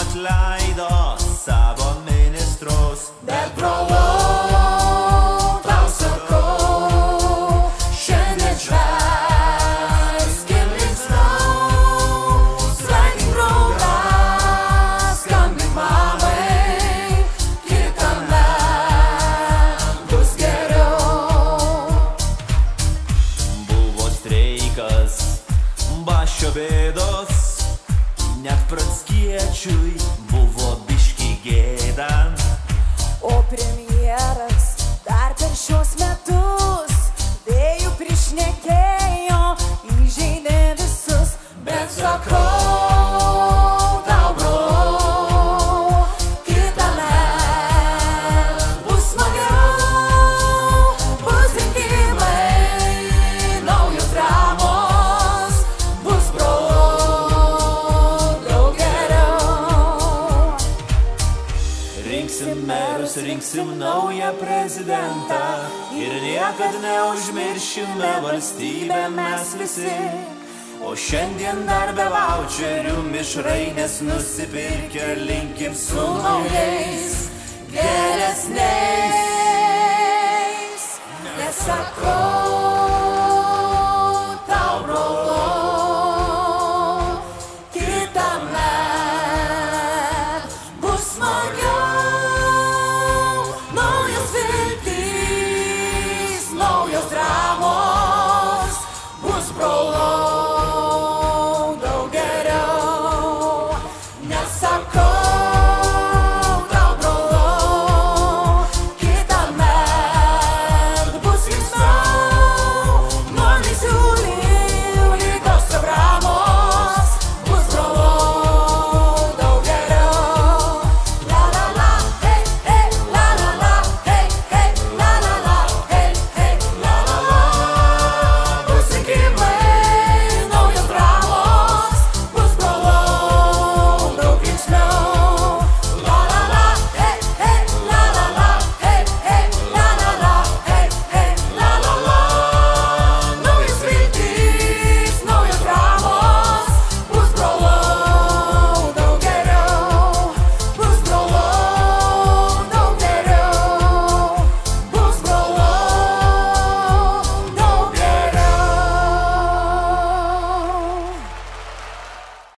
atleido savo ministrus. Bet brolau, tau sakau, šiandien švęskim linksmiau. Sveikink draugą, skambink mamai, kitąmet bus geriau. Buvo streikas, bašio bėdos, net pranckiečiui Rinksim merus, rinksim naują prezidentą ir niekad neužmiršime valstybę mes visi. O šiandien dar be voucherių mišrainės nusipirkę linkim su naujais geresniais.